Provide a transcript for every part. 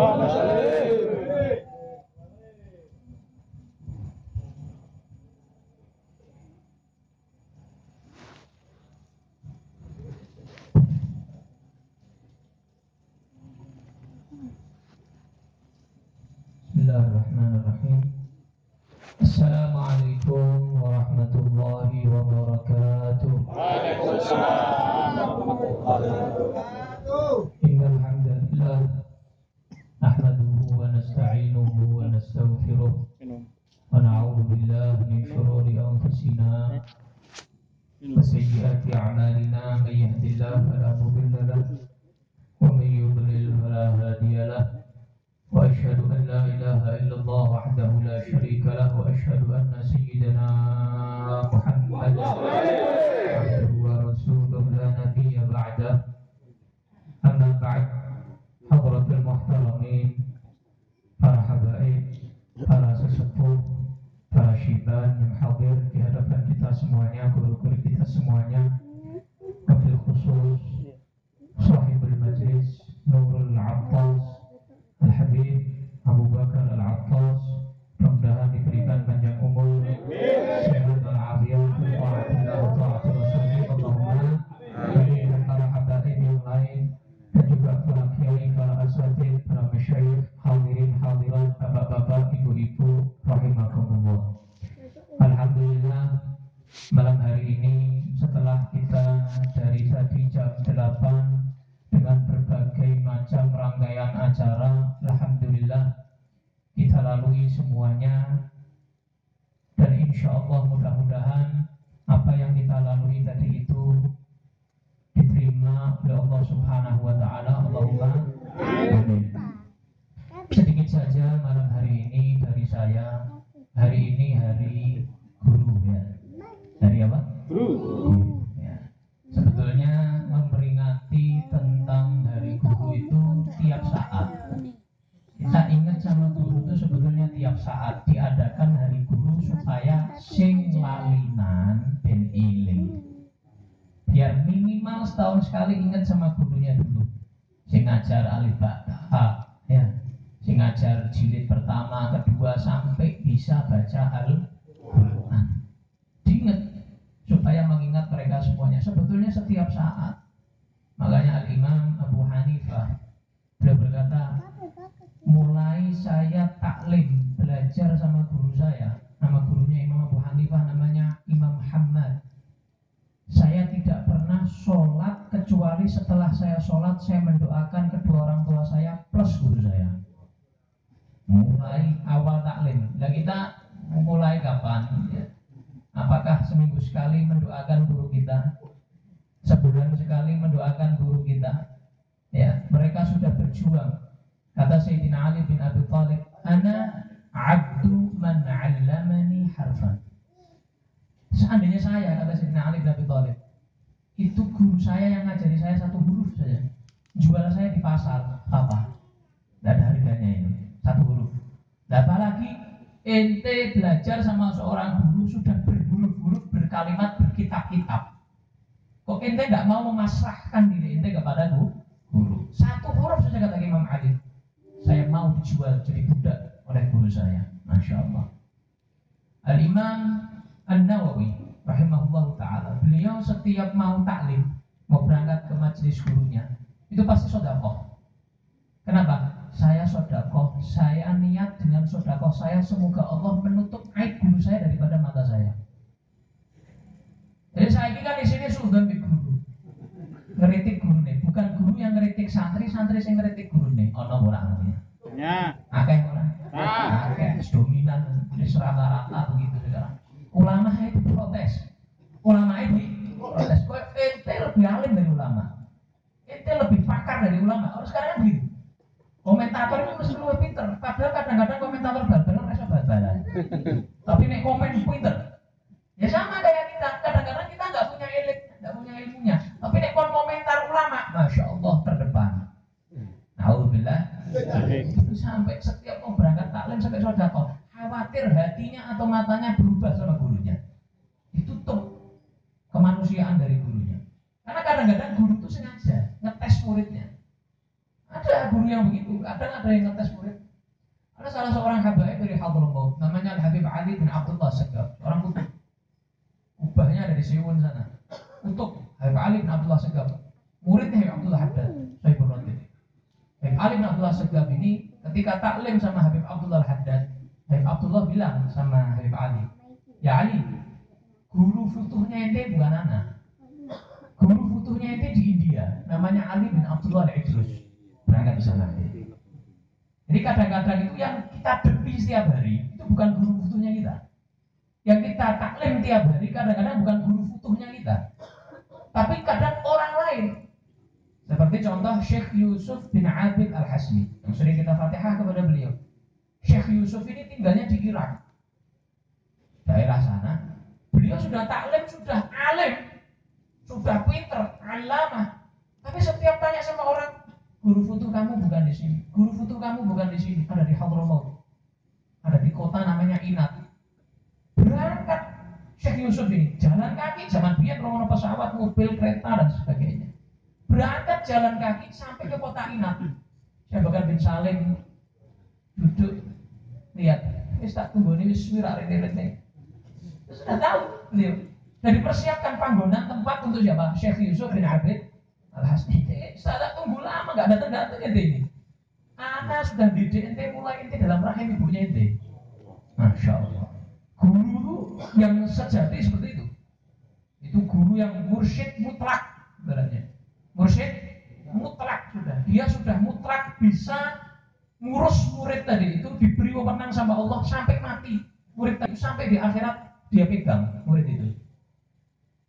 Allah'a emanet olun. من سيئات أعمالنا من يهد الله فلا مضل له ومن يضلل فلا هادي له. وأشهد أن لا إله إلا الله وحده لا شريك له وأشهد أن سيدنا محمدا عبده ورسوله لا نبي بعده. أما بعد حضرة المحترمين مرحبا para فلا para syiban yang hadir di hadapan kita semuanya, guru-guru semuanya, insya Allah mudah-mudahan apa yang kita lalui tadi itu diterima oleh Allah Subhanahu wa taala. Allahumma amin. Sedikit saja malam hari ini dari saya. Hari ini hari guru ya. Hari apa? Guru. Setahun sekali ingat sama gurunya dulu. Sing ngajar alif ba ta ya. Sing ngajar jilid pertama kedua sampai bisa baca al Quran diingat supaya mengingat mereka semuanya. Sebetulnya setiap saat. Makanya al Imam Abu Hanifah beliau berkata mulai saya taklim belajar sama guru saya nama gurunya Imam Abu Hanifah namanya Imam Muhammad saya tidak pernah sholat kecuali setelah saya sholat saya mendoakan kedua orang tua saya plus guru saya. Mulai awal taklim. Nah kita mulai kapan? Apakah seminggu sekali mendoakan guru kita? Sebulan sekali mendoakan guru kita? Ya, mereka sudah berjuang. Kata Sayyidina Ali bin Abi Thalib, "Ana abdu man 'allamani harfan." Seandainya saya, kata Sayyidina Ali bin Abi Thalib, itu guru saya yang ngajari saya satu huruf saja. Jual saya di pasar, apa? Tidak ada harganya ini, satu huruf. Nah, apalagi ente belajar sama seorang guru sudah berhuruf-huruf, berkalimat, berkitab-kitab. Kok ente nggak mau memasrahkan diri ente kepada guru? Satu huruf saja kata Imam Ali. Saya mau dijual jadi budak oleh guru saya. Masya Allah. Al-Imam An-Nawawi rahimahullah taala. Beliau setiap mau taklim mau berangkat ke majelis gurunya itu pasti sodakoh. Kenapa? Saya sodakoh saya niat dengan sodakoh saya semoga Allah menutup aib guru saya daripada mata saya. Jadi saya ini kan di sini sudah di guru. Ngeritik guru nih bukan guru yang ngeritik santri santri yang ngeritik guru nih ono orang Ya. akeh orang Ah. akeh dominan di rata-rata kadang-kadang guru itu sengaja ngetes muridnya ada guru yang begitu, kadang ada yang ngetes murid. Ada salah seorang habaib dari Hadramaut, namanya Habib Ali bin Abdullah Segaf, orang kutub. Ubahnya ada di sana. Untuk Habib Ali bin Abdullah Segaf, muridnya Habib Abdullah Haddad, Sayyidul Rotib. Habib Ali bin Abdullah Segaf ini ketika taklim sama Habib Abdullah Haddad, Habib Abdullah bilang sama Habib Ali, ya Ali, guru futuhnya ente bukan anak. Guru futuhnya ente di India, namanya Ali bin Abdullah al-Idrus. Berangkat di sana. Jadi kadang-kadang itu yang kita depi setiap hari itu bukan guru futuhnya kita. Yang kita taklim tiap hari kadang-kadang bukan guru futuhnya kita. Tapi kadang orang lain. Seperti contoh Syekh Yusuf bin Abid Al-Hasmi yang sering kita fatihah kepada beliau. Syekh Yusuf ini tinggalnya di Irak. Daerah sana. Beliau sudah taklim, sudah alim, sudah pinter, alamah. Tapi setiap tanya sama orang, Guru foto kamu bukan di sini. Guru foto kamu bukan di sini. Ada di Hadramaut. Ada di kota namanya Inat. Berangkat Syekh Yusuf ini jalan kaki zaman biar rono pesawat, mobil, kereta dan sebagainya. Berangkat jalan kaki sampai ke kota Inat. Saya Bakar bin Salim duduk lihat. Wis tak tunggu ini wis wirak Sudah tahu beliau. Dan dipersiapkan panggonan tempat untuk siapa? Syekh Yusuf bin Abid Alhasil saya tunggu lama nggak datang datang ente ini. Anak sudah didik ente mulai ente dalam rahim ibunya ente. Masya Allah. Guru yang sejati seperti itu. Itu guru yang mursyid mutlak sebenarnya. Mursyid mutlak sudah. Dia sudah mutlak bisa ngurus murid tadi itu diberi wewenang sama Allah sampai mati. Murid tadi sampai di akhirat dia pegang murid itu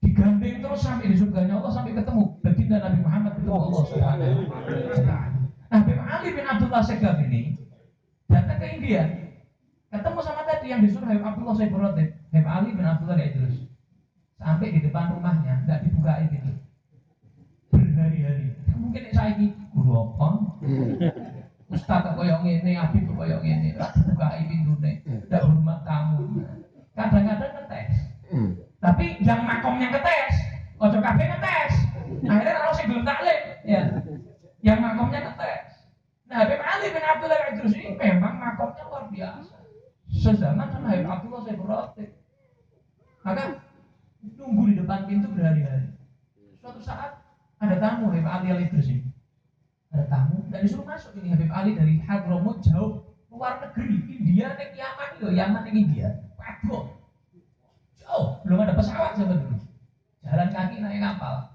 digandeng terus sampai di surganya Allah sampai ketemu. Baginda Nabi Muhammad ketemu Allah Subhanahu Nah, Habib Ali bin Abdullah Segaf ini datang ke India. Ketemu sama tadi yang disuruh Habib Abdullah Segaf Habib Ali bin Abdullah Idrus sampai di depan rumahnya nggak dibuka itu berhari-hari. Mungkin saya ini guru apa? Ustaz kok koyok ini, Habib kok koyok ini, dibuka pintunya, tidak hormat tamu. Kadang-kadang ngetes. Tapi yang makomnya ngetes, ojo kafe ngetes. Akhirnya kalau sih belum taklim, ya. Yang makomnya ngetes. Nah, Habib Ali bin Abdullah Idrus ini memang makomnya luar biasa. Sezaman sama Habib Abdullah saya berotik. Maka tunggu di depan pintu berhari-hari. Suatu saat ada tamu Habib Ali al Idrus ini. Ada tamu dan disuruh masuk ini Habib Ali dari Hadramut jauh luar negeri India nih Yaman loh Yaman nih India. Waduh, Oh, belum ada pesawat zaman dulu. Jalan kaki naik kapal.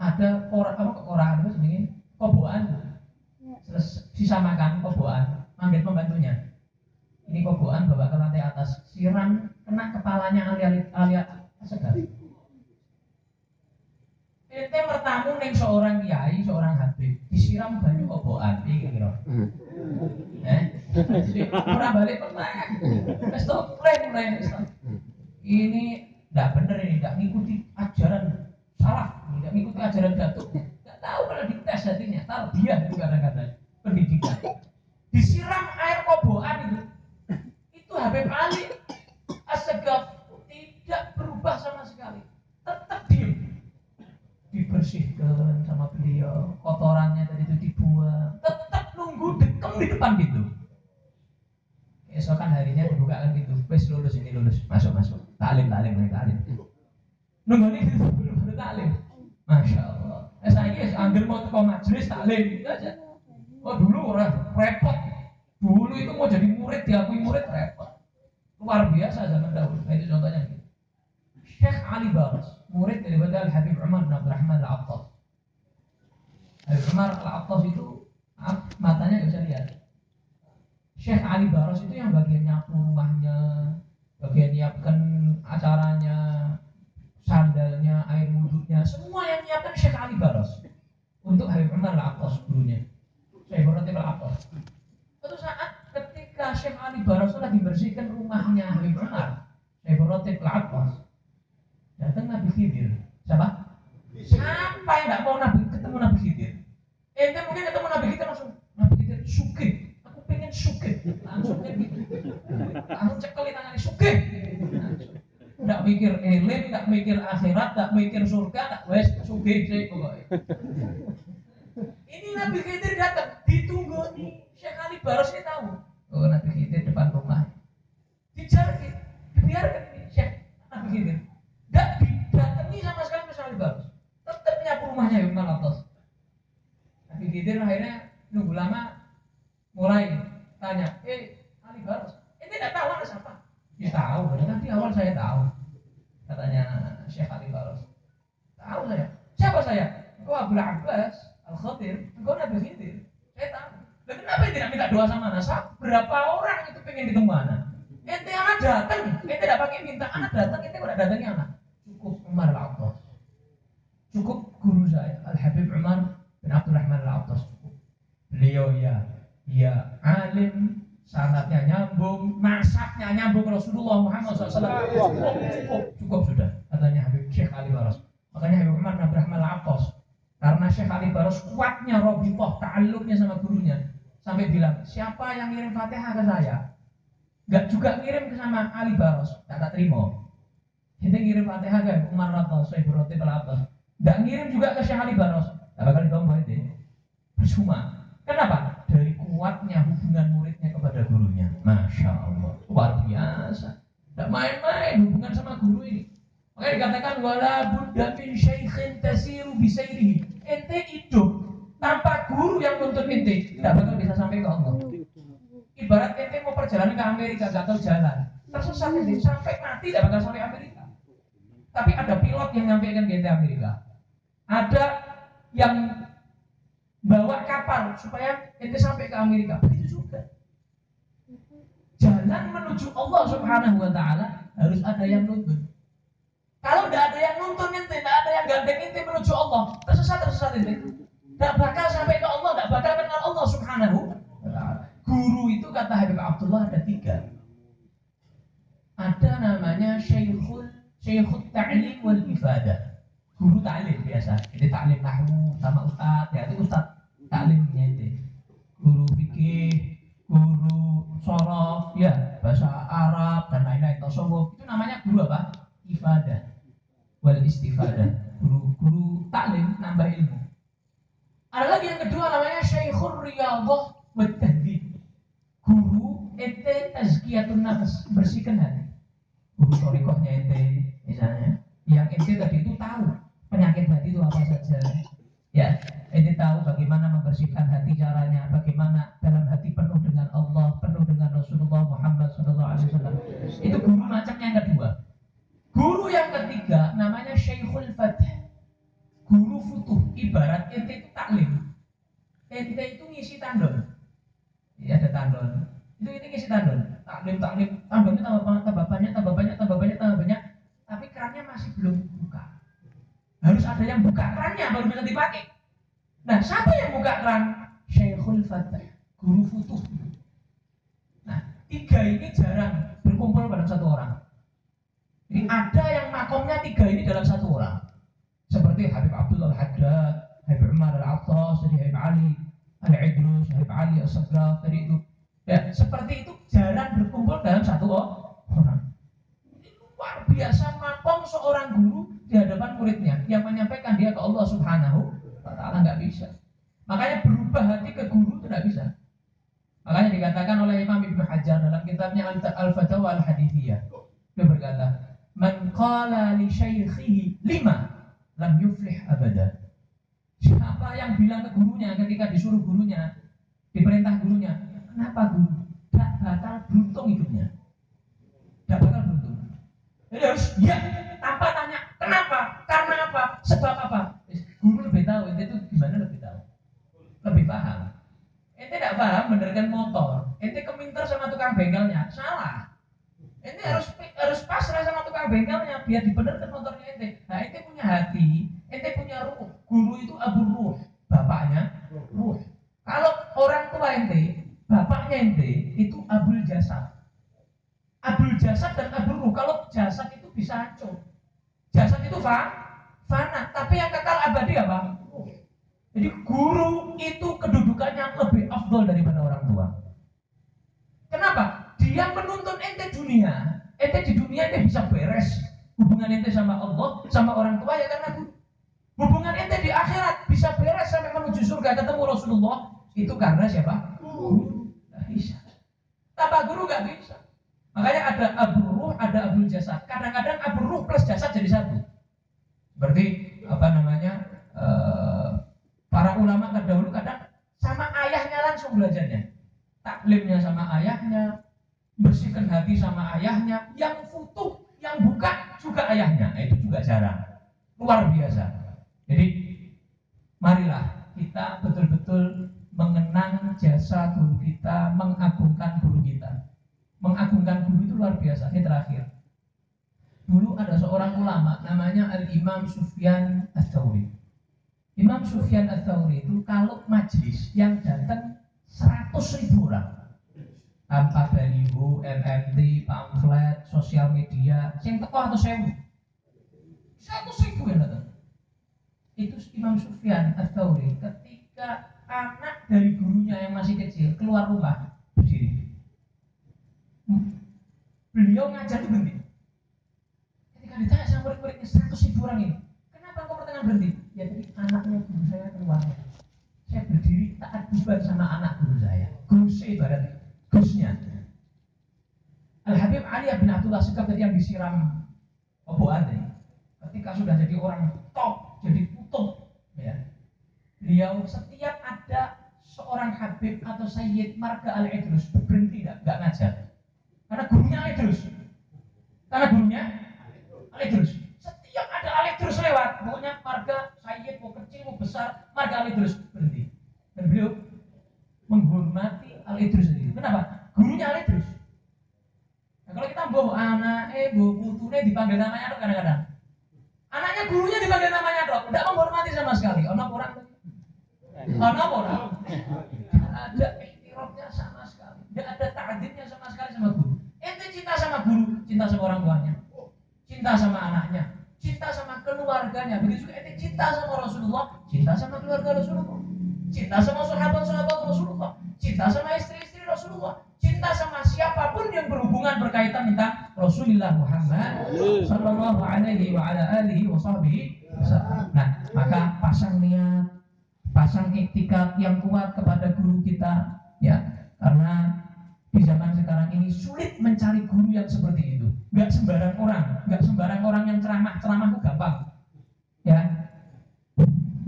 Ada orang apa orang apa sebenarnya koboan. Sisa makan koboan, manggil pembantunya. Ini koboan bawa ke lantai atas, siram kena kepalanya alia alia segar. Ente bertamu neng seorang kiai, seorang habib, disiram banyu koboan, ini kira. Eh, balik pernah. Mulai Ini tidak benar ini, tidak mengikuti ajaran salah, tidak mengikuti ajaran datuk. Tidak tahu kalau dites hatinya, dia itu kadang-kadang pendidikan. Disiram air koboan itu, itu Habib Ali Asegaf tidak berubah sama sekali, tetap diem. Dibersihkan sama beliau, kotorannya tadi itu dibuang, tetap nunggu dekem di depan gitu esokan harinya dibukakan gitu wes lulus ini lulus. Masuk masuk. Taklim taklim naik taklim. Nunggu ini baru taklim. Masya allah. Eh saya ini ambil mau ke majelis taklim. Gitu aja repot. Dulu itu mau jadi murid diakui murid repot. Luar biasa zaman dahulu. Nah, itu contohnya gitu. Syekh Ali Baras murid dari Al Habib Umar bin Abdurrahman Al-Attas. Habib Umar Al-Attas itu matanya nggak bisa lihat. Syekh Ali Baros itu yang bagian nyapu rumahnya, bagian nyiapkan acaranya, sandalnya, air wudhunya, semua yang nyiapkan Syekh Ali Baros untuk Habib Umar Al-Aqqas dulunya. Suatu saat ketika Syekh Ali Baros lagi bersihkan rumahnya Habib Umar, Syekh Baros Al-Aqqas, datang Nabi Khidir. Siapa? Siapa yang tidak mau Nabi ketemu Nabi Khidir? Ente mungkin ketemu Nabi Khidir langsung Nabi Khidir sukih suke langsung kayak gitu. Langsung cekeli tangannya suke nggak mikir elim nggak mikir akhirat nggak mikir surga nggak wes suke sih pokoknya. Nabi Khidir datang, ditunggu Baros ini tahu. Oh Nabi Khidir depan rumah. Dijarin, dibiarkan ini Syekh Nabi Khidir. Tidak didatangi sama sekali Ali Baros. Tetap nyapu rumahnya Ibn Atas. Nabi Khidir akhirnya nunggu lama mulai tanya, eh Ali Baros, ini tidak tahu anak siapa? Ya tahu, tadi awal saya tahu. Katanya Syekh Ali Baros. Tahu saya. Siapa saya? Engkau Abdul Abbas Al-Khadir, engkau Nabi Khidir. Saya tahu. Dan kenapa tidak minta doa sama anak? Saya, berapa orang itu pengen ketemu anak? Ente anak datang, ente tidak pakai minta anak datang, ente tidak datangi anak. Cukup Umar Al-Attas. Cukup guru saya, Al-Habib Umar bin Abdurrahman Al-Attas. Cukup. Beliau ya, ya alim, sanatnya nyambung, nasabnya nyambung Rasulullah Muhammad SAW. Cukup, cukup, cukup sudah. Katanya Habib Syekh Ali Baras. Makanya Habib Umar bin Abdurrahman Al-Attas karena Syekh Ali Baros kuatnya Robitoh, ta'alluqnya sama gurunya. Sampai bilang, siapa yang ngirim Fatihah ke saya? Gak juga ngirim ke sama Ali Baros, tak terima. Kita ngirim Fatihah ke Umar Rato, Syekh Roti Pelatos. Gak ngirim juga ke Syekh Ali Baros. Tak bakal ditombo itu. Percuma. Kenapa? Dari kuatnya hubungan muridnya kepada gurunya. Masya Allah. Luar biasa. Tidak main-main hubungan sama guru ini. Makanya dikatakan wala buddha min syaikhin tasiru bisairihi. Ente hidup tanpa guru yang nuntun ente, tidak bakal bisa sampai ke Allah. Ibarat ente mau perjalanan ke Amerika tahu jalan, tersesat ente sampai mati tidak bakal sampai Amerika. Tapi ada pilot yang nyampaikan ke Amerika. Ada yang bawa kapal supaya ente sampai ke Amerika. Begitu juga. Jalan menuju Allah Subhanahu wa taala harus ada yang nuntun. Kalau tidak ada yang nuntun ente, tidak ada yang gandeng ente menuju Allah, tersesat tersesat ente. Tidak bakal sampai ke Allah, tidak bakal kenal Allah Subhanahu. Guru itu kata Habib Abdullah ada tiga. Ada namanya Syekhul Syekhul Ta'lim wal Ifadah. Guru ta'lim biasa. Ini ta'lim nahwu sama ustaz, ya itu ustaz ta'limnya itu. Guru fikih, guru sorof, ya bahasa Arab dan lain-lain tasawuf itu namanya guru apa? Ifadah wal istifadah. Guru guru taklim nambah ilmu. Ada lagi yang kedua namanya Syekhur Riyadhah wa Tahdhib. Guru ente bersihkan hati. Guru torikohnya ente misalnya, yang ente tadi itu tahu penyakit hati itu apa saja. Ya, ente tahu bagaimana membersihkan hati caranya, bagaimana dalam hati penuh dengan Allah, penuh dengan Rasulullah Muhammad SAW. Itu guru macam yang kedua. Guru yang ketiga namanya Syekhul Fath. Guru futuh, ibarat ente itu taklim. Ente itu ngisi tandon. Ya ada tandon. Itu ini ngisi tandon. Taklim, taklim, tandonnya tambah, banyak, tambah banyak, tambah banyak, tambah banyak, tambah banyak. Tapi kerannya masih belum buka. Harus ada yang buka kerannya baru bisa dipakai. Nah, siapa yang buka keran? Syekhul Fath, guru futuh. Nah, tiga ini jarang berkumpul pada satu orang. Jadi ada yang makomnya tiga ini dalam satu orang. Seperti Habib Abdullah Al-Haddad, Habib Umar Al-Attas, jadi Habib Ali Al-Idrus, Habib Ali Al-Sagraf, tadi itu. Ya, seperti itu jarang berkumpul dalam satu orang. Ini luar biasa makom seorang guru di hadapan muridnya yang menyampaikan dia ke Allah Subhanahu wa taala nggak bisa. Makanya berubah hati ke guru nggak bisa. Makanya dikatakan oleh Imam Ibnu Hajar dalam kitabnya Al-Fatawa Al-Hadithiyah. Dia berkata, Man qala li syaikhihi lima lam yuflih abada. Siapa yang bilang ke gurunya ketika disuruh gurunya, diperintah gurunya, kenapa guru? Tidak bakal beruntung hidupnya. Tidak bakal beruntung. Jadi harus ya tanpa tanya kenapa, karena apa, sebab apa. Guru lebih tahu, ente itu gimana lebih tahu, lebih paham. Ente tidak paham benerkan motor, ente keminter sama tukang bengkelnya, salah. Ente harus harus pasrah sama tukang bengkelnya biar dibenerkan motornya ente. Nah ente punya hati, ente punya ruh. Guru itu abu ruh, bapaknya ruh. Kalau orang tua ente, bapaknya ente itu abul jasad. Abul jasad dan abul ruh. Kalau jasad itu bisa hancur, jasad itu fa, fana. Tapi yang kekal abadi apa? Jadi guru itu kedudukannya lebih afdol daripada orang tua. Kenapa? Dia menuntun ente dunia. Ente di dunia ente bisa beres. Hubungan ente sama Allah, sama orang tua ya karena. Hubungan ente di akhirat bisa beres sampai menuju surga ketemu Rasulullah itu karena siapa? Guru. Bisa. Tanpa guru nggak bisa. Makanya ada abu ruh, ada abu jasad. Kadang-kadang abu ruh plus jasad jadi satu. Seperti apa namanya? eh, para ulama terdahulu kadang sama ayahnya langsung belajarnya. Taklimnya sama ayahnya, bersihkan hati sama ayahnya, yang futuh, yang buka juga ayahnya. Nah, itu juga jarang. Luar biasa. Jadi marilah kita betul-betul mengenang jasa guru kita, mengagungkan guru kita. Mengagungkan guru itu luar biasa. Ini terakhir. Ulama namanya Al-Imam Sufyan Ats-Tsauri. Imam Sufyan Ats-Tsauri itu kalau majlis yang datang 100 ribu orang tanpa baliho, MMT, pamflet, sosial media, yang teko atau sewu. 100 ribu yang datang. Itu Imam Sufyan Ats-Tsauri ketika anak dari gurunya yang masih kecil keluar rumah berdiri. Beliau ngajar berhenti. Ketika ditanya sama murid-muridnya 100 ribu orang ini, kenapa kau pertengahan berhenti? Ya jadi anaknya guru saya keluar. Saya berdiri taat bukan sama anak guru saya. Guru saya ibarat gusnya. Al Habib Ali bin Abdullah Segaf tadi yang disiram Abu Ade. Ketika sudah jadi orang top, jadi kutub, ya. Beliau setiap ada seorang Habib atau Sayyid Marga Al Idrus berhenti tidak, nggak ngajar. Karena gurunya Al Idrus. Karena gurunya Al Setiap ada Al Idrus lewat, pokoknya marga Sayyid mau kecil mau besar, marga Al Idrus berhenti. Dan beliau menghormati Al Idrus itu. Kenapa? Gurunya Al Idrus. Nah, kalau kita bawa anak, eh bawa putune dipanggil namanya dok kadang-kadang. Anaknya gurunya dipanggil namanya dok, tidak menghormati sama sekali. Orang, ono orang. Tidak ada ikhtirafnya sama sekali, tidak ada ta'adibnya sama sekali sama guru. Ente cinta sama guru, cinta sama orang tuanya, cinta sama anaknya, cinta sama keluarganya. Begitu juga ente cinta sama Rasulullah, cinta sama keluarga Rasulullah, cinta sama sahabat-sahabat Rasulullah, cinta sama istri-istri Rasulullah, cinta sama siapa pun yang berhubungan berkaitan tentang Rasulullah Muhammad Sallallahu Alaihi wa ala alihi wa. Nah, maka pasang niat, pasang iktikat yang kuat kepada guru kita, ya, karena di zaman sekarang ini sulit mencari guru yang seperti itu. Gak sembarang orang, gak sembarang orang yang ceramah, ceramah itu gampang, ya.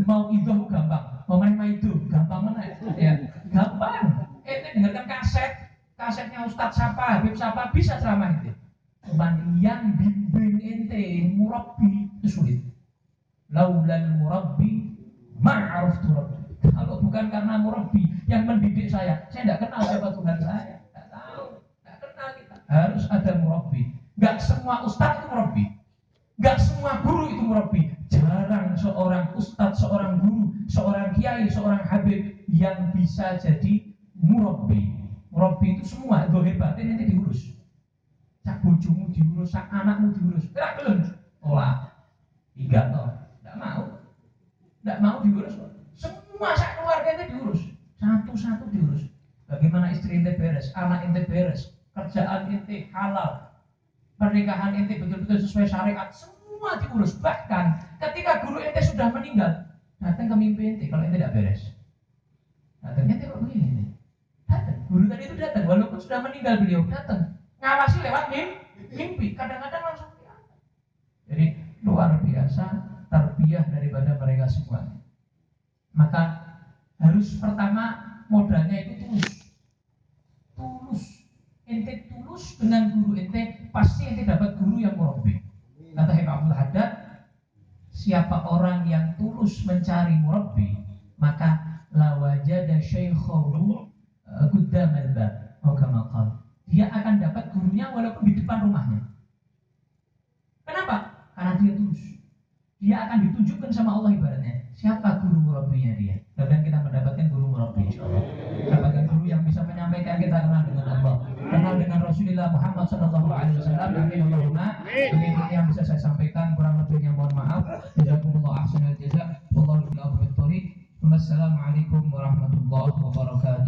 Mau itu gampang, mau main itu gampang mana, ya, gampang. Eh, dengarkan kaset, kasetnya Ustadz siapa, Habib siapa bisa ceramah itu. Cuman yang bimbing ente murabbi itu sulit. Laulal murabbi ma'aruf rabbi. Kalau bukan karena murabbi yang mendidik saya, saya tidak kenal siapa Tuhan saya. Tidak tahu, tidak kenal kita. Harus ada murabbi. Gak semua ustadz itu murabbi. Gak semua guru itu murabbi. Jarang seorang ustadz, seorang guru, seorang kiai, seorang habib yang bisa jadi murabbi. Murabbi itu semua, dohir batin nanti diurus. Cak bojomu diurus, cak anakmu diurus. Tidak belum. Tolak. Tiga toh. Tidak mau. Tidak mau diurus. Semua sak keluarga itu diurus. Satu-satu diurus. Bagaimana istri ente beres, anak ente beres, kerjaan ente halal, pernikahan ente betul-betul sesuai syariat, semua diurus. Bahkan ketika guru ente sudah meninggal, datang ke mimpi ente kalau ente tidak beres. Datangnya ente kok begini? Datang. Guru tadi itu datang, walaupun sudah meninggal beliau datang ngawasi lewat mimpi. kadang-kadang langsung kelihatan. Jadi luar biasa terbiah daripada mereka semua. Maka harus pertama modalnya itu tulus. Tulus. Ente tulus dengan guru ente, pasti ente dapat guru yang murabbi. Kata Habib Abdul Haddad, siapa orang yang tulus mencari murabbi, maka lawajada syaikhahu qaddam al-bab. Oh kama qala dia akan dapat gurunya walaupun di depan rumahnya. Kenapa? Karena dia tulus. Dia akan ditunjukkan sama Allah ibaratnya. Siapa guru murabinya dia? Dan kita mendapatkan guru murabi Dapatkan guru yang bisa menyampaikan kita kenal dengan Allah. Kenal dengan Rasulullah Muhammad Sallallahu Alaihi Wasallam. Amin Allahumma. Demikian yang bisa saya sampaikan. Kurang lebihnya mohon maaf. Jazakumullah ahsanal jaza. Wallahu a'lam bishawab. Wassalamualaikum